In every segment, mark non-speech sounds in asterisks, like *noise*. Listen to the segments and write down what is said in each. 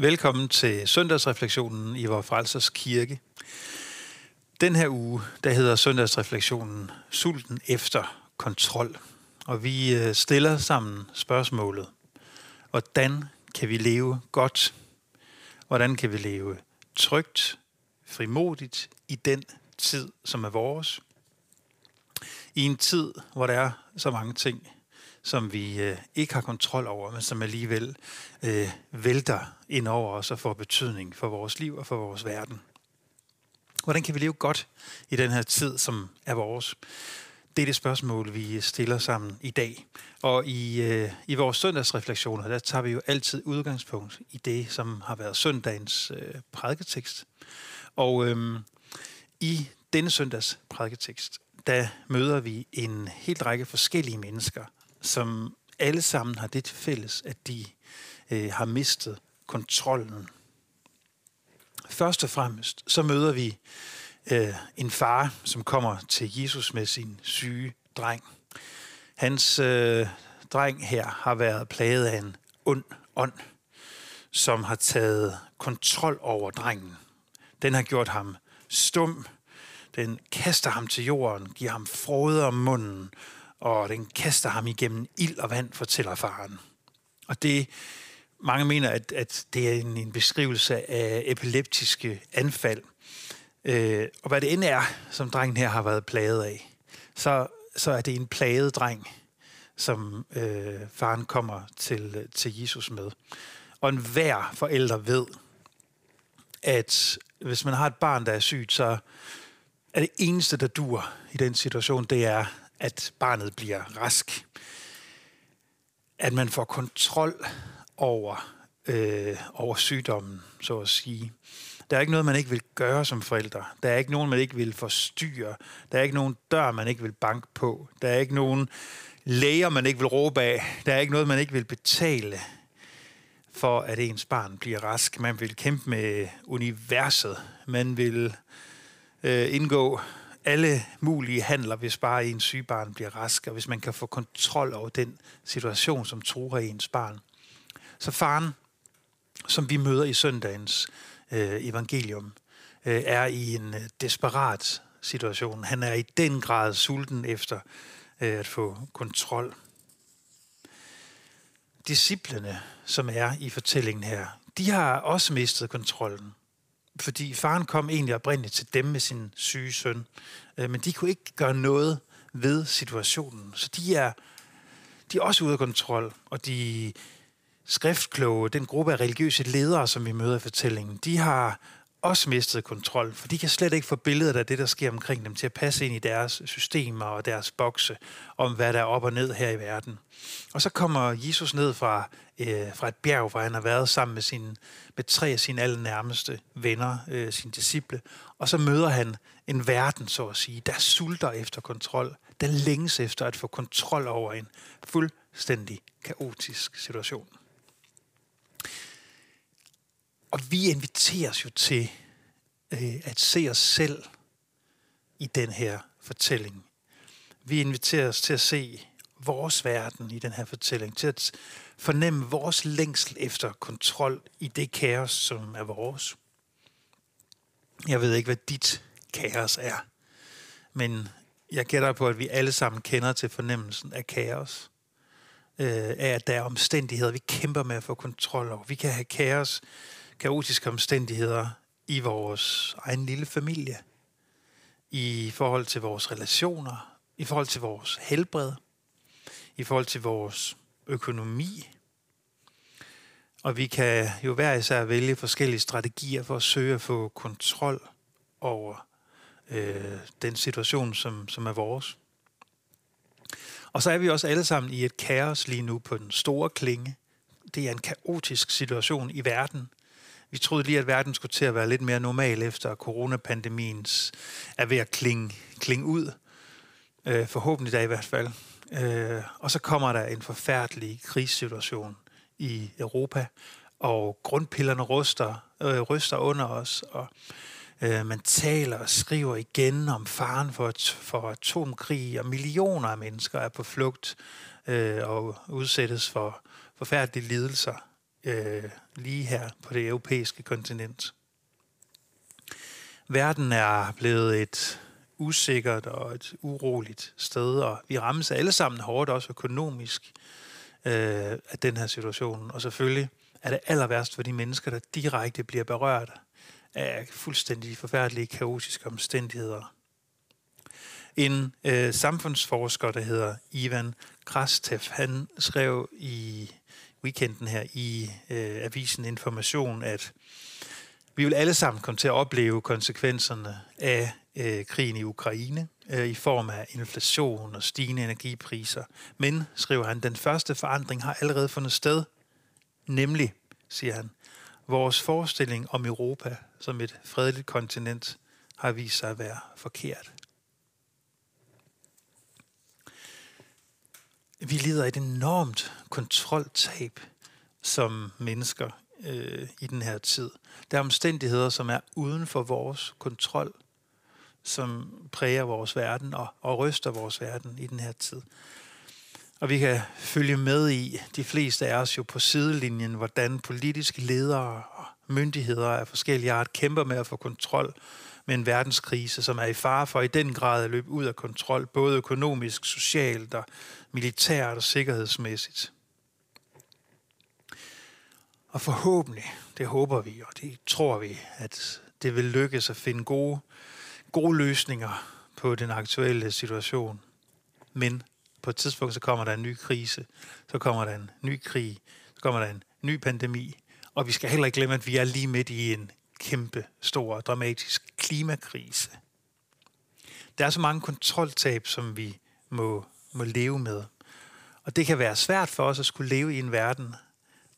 Velkommen til søndagsreflektionen i vores frelsers kirke. Den her uge, der hedder søndagsreflektionen Sulten efter kontrol. Og vi øh, stiller sammen spørgsmålet, hvordan kan vi leve godt? Hvordan kan vi leve trygt, frimodigt i den tid, som er vores? I en tid, hvor der er så mange ting, som vi øh, ikke har kontrol over, men som alligevel øh, vælter ind over os og får betydning for vores liv og for vores verden. Hvordan kan vi leve godt i den her tid, som er vores? Det er det spørgsmål, vi stiller sammen i dag. Og i, øh, i vores søndagsreflektioner, der tager vi jo altid udgangspunkt i det, som har været søndagens øh, prædiketekst. Og øh, i denne søndags prædiketekst, der møder vi en helt række forskellige mennesker, som alle sammen har det til fælles, at de øh, har mistet kontrollen. Først og fremmest så møder vi øh, en far, som kommer til Jesus med sin syge dreng. Hans øh, dreng her har været plaget af en ond ånd, som har taget kontrol over drengen. Den har gjort ham stum. Den kaster ham til jorden, giver ham frode om munden og den kaster ham igennem ild og vand, fortæller faren. Og det, mange mener, at, at det er en, en beskrivelse af epileptiske anfald. Øh, og hvad det end er, som drengen her har været plaget af, så, så er det en plaget dreng, som øh, faren kommer til, til Jesus med. Og enhver forælder ved, at hvis man har et barn, der er sygt, så er det eneste, der dur i den situation, det er, at barnet bliver rask. At man får kontrol over, øh, over sygdommen, så at sige. Der er ikke noget, man ikke vil gøre som forældre. Der er ikke nogen, man ikke vil forstyrre. Der er ikke nogen dør, man ikke vil banke på. Der er ikke nogen læger, man ikke vil råbe af. Der er ikke noget, man ikke vil betale for, at ens barn bliver rask. Man vil kæmpe med universet. Man vil øh, indgå alle mulige handler, hvis bare ens sygebarn bliver rask, og hvis man kan få kontrol over den situation, som truer ens barn. Så faren, som vi møder i søndagens øh, evangelium, øh, er i en øh, desperat situation. Han er i den grad sulten efter øh, at få kontrol. Disciplene, som er i fortællingen her, de har også mistet kontrollen fordi faren kom egentlig oprindeligt til dem med sin syge søn, øh, men de kunne ikke gøre noget ved situationen. Så de er, de er også ude af kontrol, og de skriftkloge, den gruppe af religiøse ledere, som vi møder i fortællingen, de har også mistet kontrol, for de kan slet ikke få billedet af det, der sker omkring dem, til at passe ind i deres systemer og deres bokse, om hvad der er op og ned her i verden. Og så kommer Jesus ned fra, øh, fra et bjerg, hvor han har været sammen med, sin, med tre af sine allernærmeste venner, øh, sine disciple, og så møder han en verden, så at sige, der sulter efter kontrol, der længes efter at få kontrol over en fuldstændig kaotisk situation. Og vi inviteres jo til øh, at se os selv i den her fortælling. Vi inviteres til at se vores verden i den her fortælling, til at fornemme vores længsel efter kontrol i det kaos, som er vores. Jeg ved ikke, hvad dit kaos er, men jeg gætter på, at vi alle sammen kender til fornemmelsen af kaos. Øh, af at der er omstændigheder, vi kæmper med at få kontrol over. Vi kan have kaos kaotiske omstændigheder i vores egen lille familie, i forhold til vores relationer, i forhold til vores helbred, i forhold til vores økonomi. Og vi kan jo hver især vælge forskellige strategier for at søge at få kontrol over øh, den situation, som, som er vores. Og så er vi også alle sammen i et kaos lige nu på den store klinge. Det er en kaotisk situation i verden. Vi troede lige, at verden skulle til at være lidt mere normal efter coronapandemiens er ved at klinge, klinge ud. Øh, forhåbentlig da i hvert fald. Øh, og så kommer der en forfærdelig krigssituation i Europa, og grundpillerne ryster, øh, ryster under os, og øh, man taler og skriver igen om faren for, for atomkrig, og millioner af mennesker er på flugt øh, og udsættes for forfærdelige lidelser øh, lige her på det europæiske kontinent. Verden er blevet et usikkert og et uroligt sted, og vi rammes alle sammen hårdt, også økonomisk, øh, af den her situation. Og selvfølgelig er det aller værst for de mennesker, der direkte bliver berørt af fuldstændig forfærdelige, kaotiske omstændigheder. En øh, samfundsforsker, der hedder Ivan Krastev, han skrev i weekenden her i øh, avisen Information, at vi vil alle sammen komme til at opleve konsekvenserne af øh, krigen i Ukraine øh, i form af inflation og stigende energipriser. Men, skriver han, den første forandring har allerede fundet sted, nemlig, siger han, vores forestilling om Europa som et fredeligt kontinent har vist sig at være forkert. Vi lider et enormt kontroltab som mennesker øh, i den her tid. Der er omstændigheder, som er uden for vores kontrol, som præger vores verden og, og ryster vores verden i den her tid. Og vi kan følge med i, de fleste af os jo på sidelinjen, hvordan politiske ledere og myndigheder af forskellige art kæmper med at få kontrol med en verdenskrise, som er i fare for i den grad at løbe ud af kontrol, både økonomisk, socialt og militært og sikkerhedsmæssigt. Og forhåbentlig, det håber vi, og det tror vi, at det vil lykkes at finde gode, gode løsninger på den aktuelle situation. Men på et tidspunkt, så kommer der en ny krise, så kommer der en ny krig, så kommer der en ny pandemi, og vi skal heller ikke glemme, at vi er lige midt i en kæmpe, stor, dramatisk klimakrise. Der er så mange kontroltab, som vi må, må leve med. Og det kan være svært for os at skulle leve i en verden,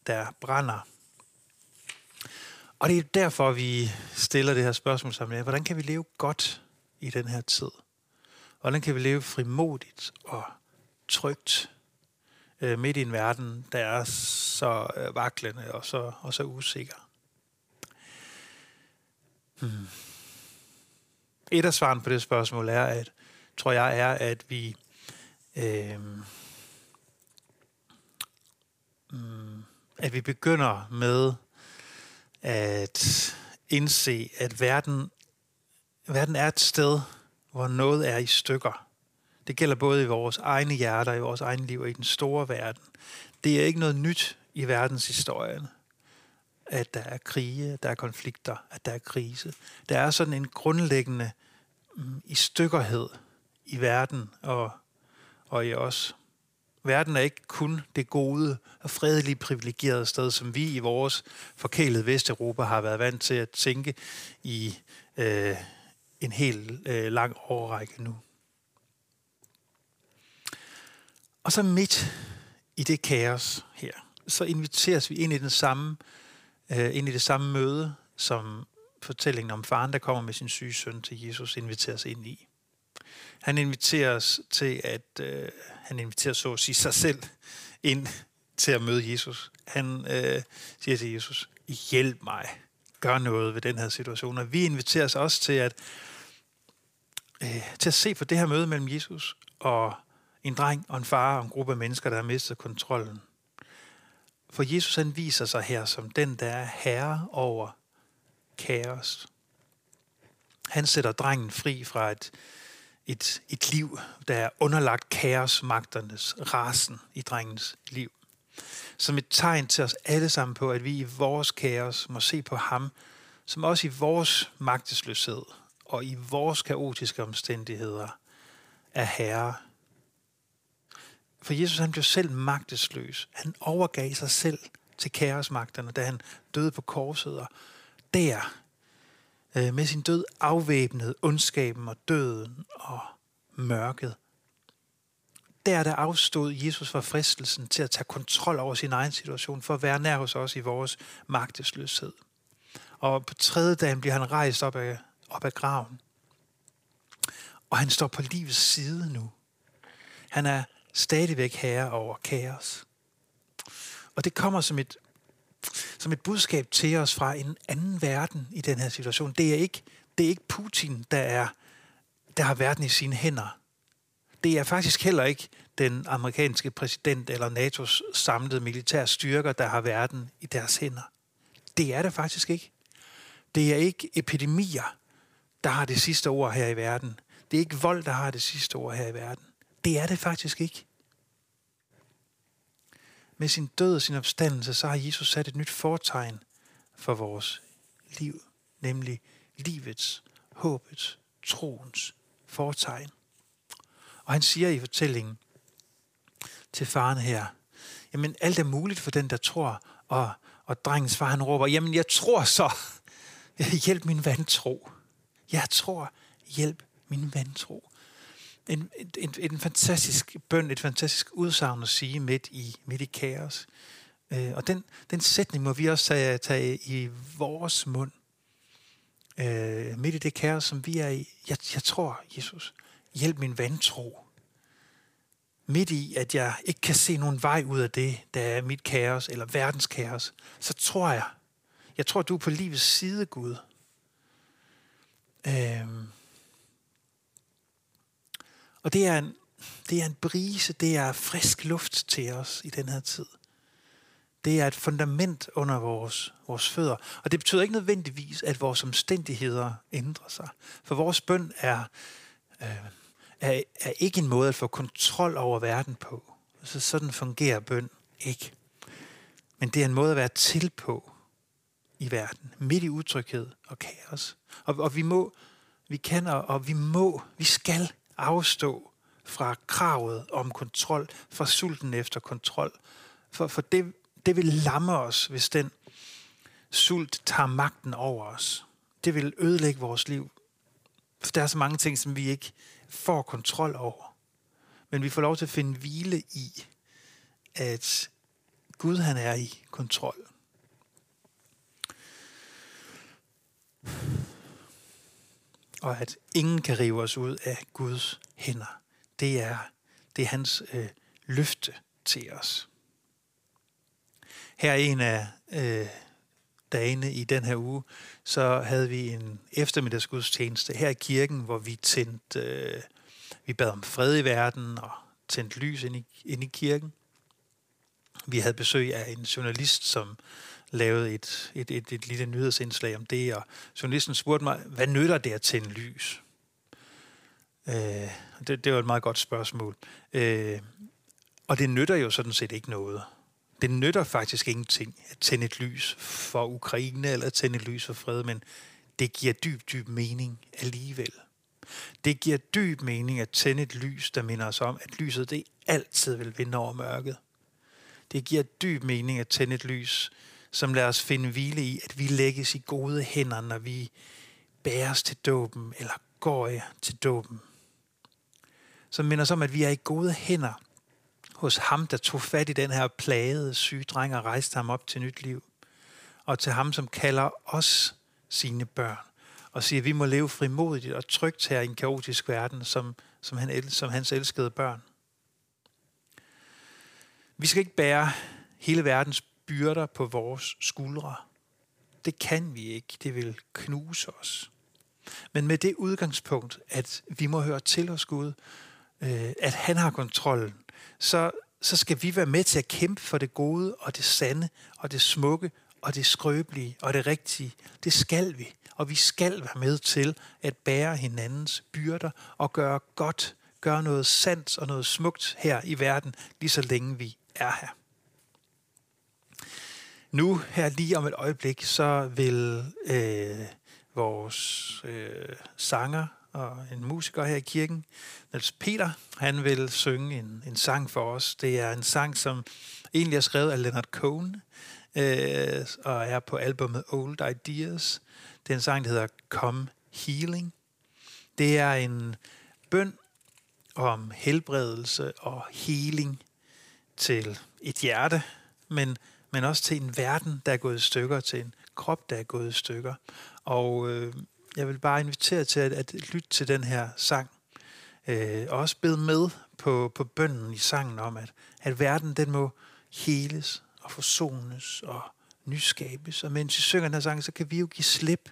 der brænder. Og det er derfor, vi stiller det her spørgsmål sammen. Hvordan kan vi leve godt i den her tid? Hvordan kan vi leve frimodigt og trygt øh, midt i en verden, der er så øh, vaklende og så, og så usikker? Mm. Et af svaren på det spørgsmål er, at tror jeg, er, at vi øh, at vi begynder med at indse, at verden, verden er et sted, hvor noget er i stykker. Det gælder både i vores egne hjerter, i vores egne liv og i den store verden. Det er ikke noget nyt i verdenshistorien, at der er krige, at der er konflikter, at der er krise. Der er sådan en grundlæggende mm, i stykkerhed i verden og, og i os. Verden er ikke kun det gode og fredelige privilegerede sted, som vi i vores forkælede Vesteuropa har været vant til at tænke i øh, en helt øh, lang årrække nu. Og så midt i det kaos her, så inviteres vi ind i den samme, øh, ind i det samme møde, som fortællingen om faren, der kommer med sin syge søn til Jesus, inviteres ind i. Han inviterer os til at, øh, han inviterer så at sige sig selv ind til at møde Jesus. Han øh, siger til Jesus, hjælp mig, gør noget ved den her situation. Og vi inviterer os også til at, øh, til at se på det her møde mellem Jesus og en dreng og en far og en gruppe af mennesker, der har mistet kontrollen. For Jesus han viser sig her som den, der er herre over kaos. Han sætter drengen fri fra et et, et liv, der er underlagt kaosmagternes rasen i drengens liv. Som et tegn til os alle sammen på, at vi i vores kaos må se på ham, som også i vores magtesløshed og i vores kaotiske omstændigheder er herre. For Jesus han blev selv magtesløs. Han overgav sig selv til kaosmagterne, da han døde på korset. Og der øh, med sin død afvæbnede ondskaben og døden og mørket. Der der afstod Jesus fra fristelsen til at tage kontrol over sin egen situation, for at være nær hos os i vores magtesløshed. Og på tredje dagen bliver han rejst op af, op af graven. Og han står på livets side nu. Han er stadigvæk herre over kaos. Og det kommer som et som et budskab til os fra en anden verden i den her situation. Det er ikke, det er ikke Putin, der, er, der har verden i sine hænder. Det er faktisk heller ikke den amerikanske præsident eller NATO's samlede militære styrker, der har verden i deres hænder. Det er det faktisk ikke. Det er ikke epidemier, der har det sidste ord her i verden. Det er ikke vold, der har det sidste ord her i verden. Det er det faktisk ikke. Med sin død og sin opstandelse, så har Jesus sat et nyt fortegn for vores liv, nemlig livets, håbets, troens fortegn. Og han siger i fortællingen til faren her, jamen alt er muligt for den, der tror, og, og drengens far han råber, jamen jeg tror så, *laughs* hjælp min vantro. Jeg tror, hjælp min vantro. En, en, en fantastisk bøn, et fantastisk udsagn at sige midt i, midt i kaos. Øh, og den, den sætning må vi også tage, tage i vores mund. Øh, midt i det kaos, som vi er i. Jeg, jeg tror, Jesus, hjælp min vantro. Midt i, at jeg ikke kan se nogen vej ud af det, der er mit kaos, eller verdens kaos, så tror jeg, jeg tror, du er på livets side, Gud. Øh, og det er, en, det er en brise, det er frisk luft til os i den her tid. Det er et fundament under vores, vores fødder. Og det betyder ikke nødvendigvis, at vores omstændigheder ændrer sig. For vores bøn er, øh, er, er ikke en måde at få kontrol over verden på. Så sådan fungerer bøn ikke. Men det er en måde at være til på i verden, midt i utryghed og kaos. Og, og vi må, vi kan og, og vi må, vi skal afstå fra kravet om kontrol, fra sulten efter kontrol. For, for det, det vil lamme os, hvis den sult tager magten over os. Det vil ødelægge vores liv. For der er så mange ting, som vi ikke får kontrol over. Men vi får lov til at finde hvile i, at Gud han er i kontrol. Og at ingen kan rive os ud af Guds hænder. Det er, det er hans øh, løfte til os. Her en af øh, dagene i den her uge, så havde vi en eftermiddagsgudstjeneste her i kirken, hvor vi tændte, øh, vi bad om fred i verden og tændte lys ind i, ind i kirken. Vi havde besøg af en journalist, som lavede et, et, et, et lille nyhedsindslag om det, og journalisten spurgte mig, hvad nytter det at tænde lys? Øh, det, det var et meget godt spørgsmål. Øh, og det nytter jo sådan set ikke noget. Det nytter faktisk ingenting at tænde et lys for Ukraine eller at tænde et lys for fred, men det giver dyb, dyb mening alligevel. Det giver dyb mening at tænde et lys, der minder os om, at lyset det altid vil vinde over mørket. Det giver dyb mening at tænde et lys, som lader os finde hvile i, at vi lægges i gode hænder, når vi bæres til dåben eller går til dåben. Som minder os om, at vi er i gode hænder hos ham, der tog fat i den her plagede syge dreng og rejste ham op til nyt liv. Og til ham, som kalder os sine børn og siger, at vi må leve frimodigt og trygt her i en kaotisk verden, som, som, han, som hans elskede børn. Vi skal ikke bære hele verdens byrder på vores skuldre. Det kan vi ikke. Det vil knuse os. Men med det udgangspunkt, at vi må høre til os Gud, øh, at han har kontrollen, så, så skal vi være med til at kæmpe for det gode og det sande og det smukke og det skrøbelige og det rigtige. Det skal vi. Og vi skal være med til at bære hinandens byrder og gøre godt, gøre noget sandt og noget smukt her i verden, lige så længe vi er her. Nu, her lige om et øjeblik, så vil øh, vores øh, sanger og en musiker her i kirken, Niels Peter, han vil synge en, en sang for os. Det er en sang, som egentlig er skrevet af Leonard Cohen, øh, og er på albumet Old Ideas. Det er en sang, der hedder Come Healing. Det er en bøn om helbredelse og healing til et hjerte, men, men også til en verden, der er gået i stykker, til en krop, der er gået i stykker. Og øh, jeg vil bare invitere til at, at lytte til den her sang. Øh, og også bede med på, på bønden i sangen om, at, at verden den må heles og forsones og nyskabes. Og mens vi synger den her sang, så kan vi jo give slip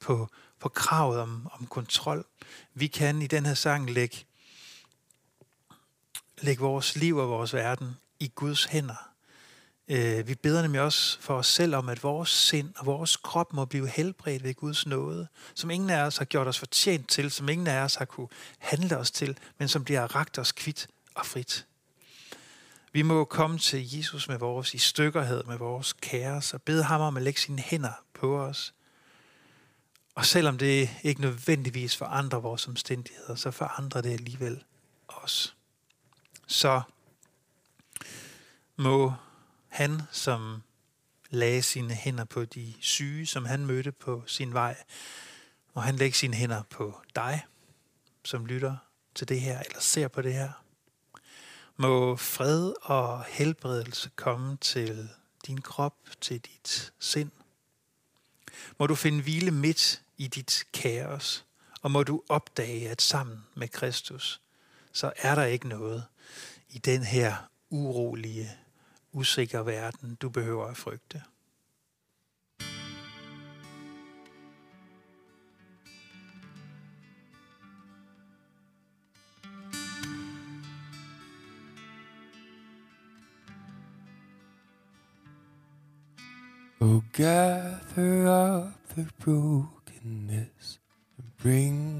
på, på kravet om, om kontrol. Vi kan i den her sang lægge, lægge vores liv og vores verden i Guds hænder. Øh, vi beder nemlig også for os selv om, at vores sind og vores krop må blive helbredt ved Guds nåde, som ingen af os har gjort os fortjent til, som ingen af os har kunne handle os til, men som bliver ragt os kvidt og frit. Vi må komme til Jesus med vores i stykkerhed, med vores kaos, og bede ham om at lægge sine hænder på os. Og selvom det ikke nødvendigvis forandrer vores omstændigheder, så forandrer det alligevel os. Så må han, som lagde sine hænder på de syge, som han mødte på sin vej, må han lægge sine hænder på dig, som lytter til det her, eller ser på det her. Må fred og helbredelse komme til din krop, til dit sind. Må du finde hvile midt i dit kaos, og må du opdage, at sammen med Kristus, så er der ikke noget i den her urolige, usikker verden, du behøver at frygte. Oh, gather up the brokenness and bring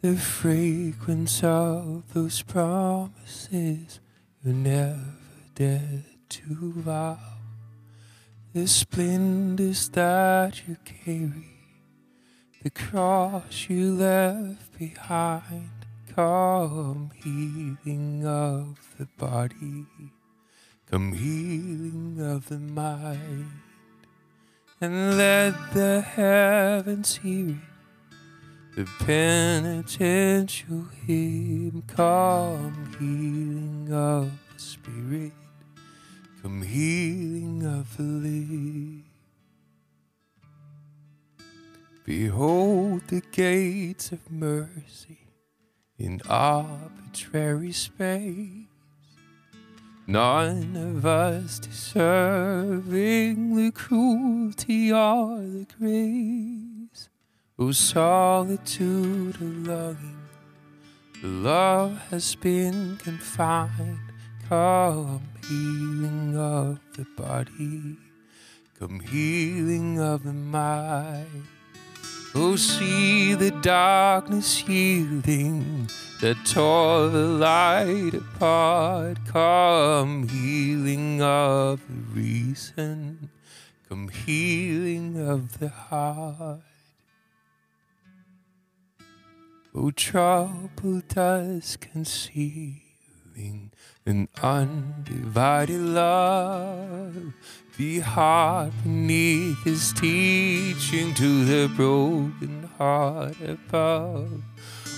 The fragrance of those promises you never dared to vow. The splendors that you carry, the cross you left behind, come healing of the body Come healing of the mind, and let the heavens hear it. The penitential hymn, come healing of the spirit, come healing of the living. Behold the gates of mercy in arbitrary space None of us deserving the cruelty or the grace. Oh, solitude of longing, love has been confined. Come, healing of the body, come, healing of the mind. Oh, see the darkness yielding that tore the light apart. Come, healing of the reason, come, healing of the heart. Oh, troubled dusk concealing an undivided love. The heart beneath his teaching to the broken heart above.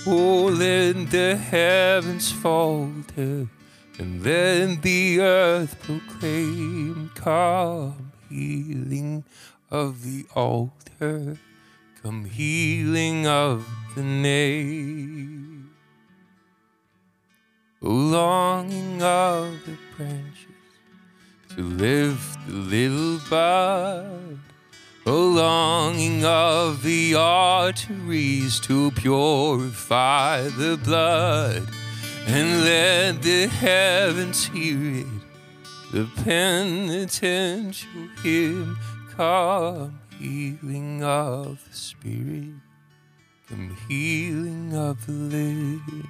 Oh, let the heavens falter, and then the earth proclaim, Come, healing of the altar, come, healing of the name. Oh, longing of the branches to lift the little bud a longing of the arteries to purify the blood and let the heavens hear it. The penitential hymn come, healing of the spirit, come, healing of the living.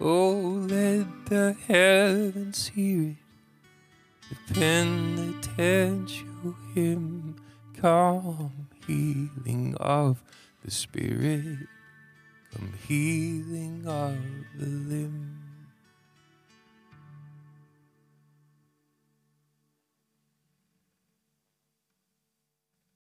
Oh, let the heavens hear it the penitential hymn, come healing of the spirit, come healing of the limb.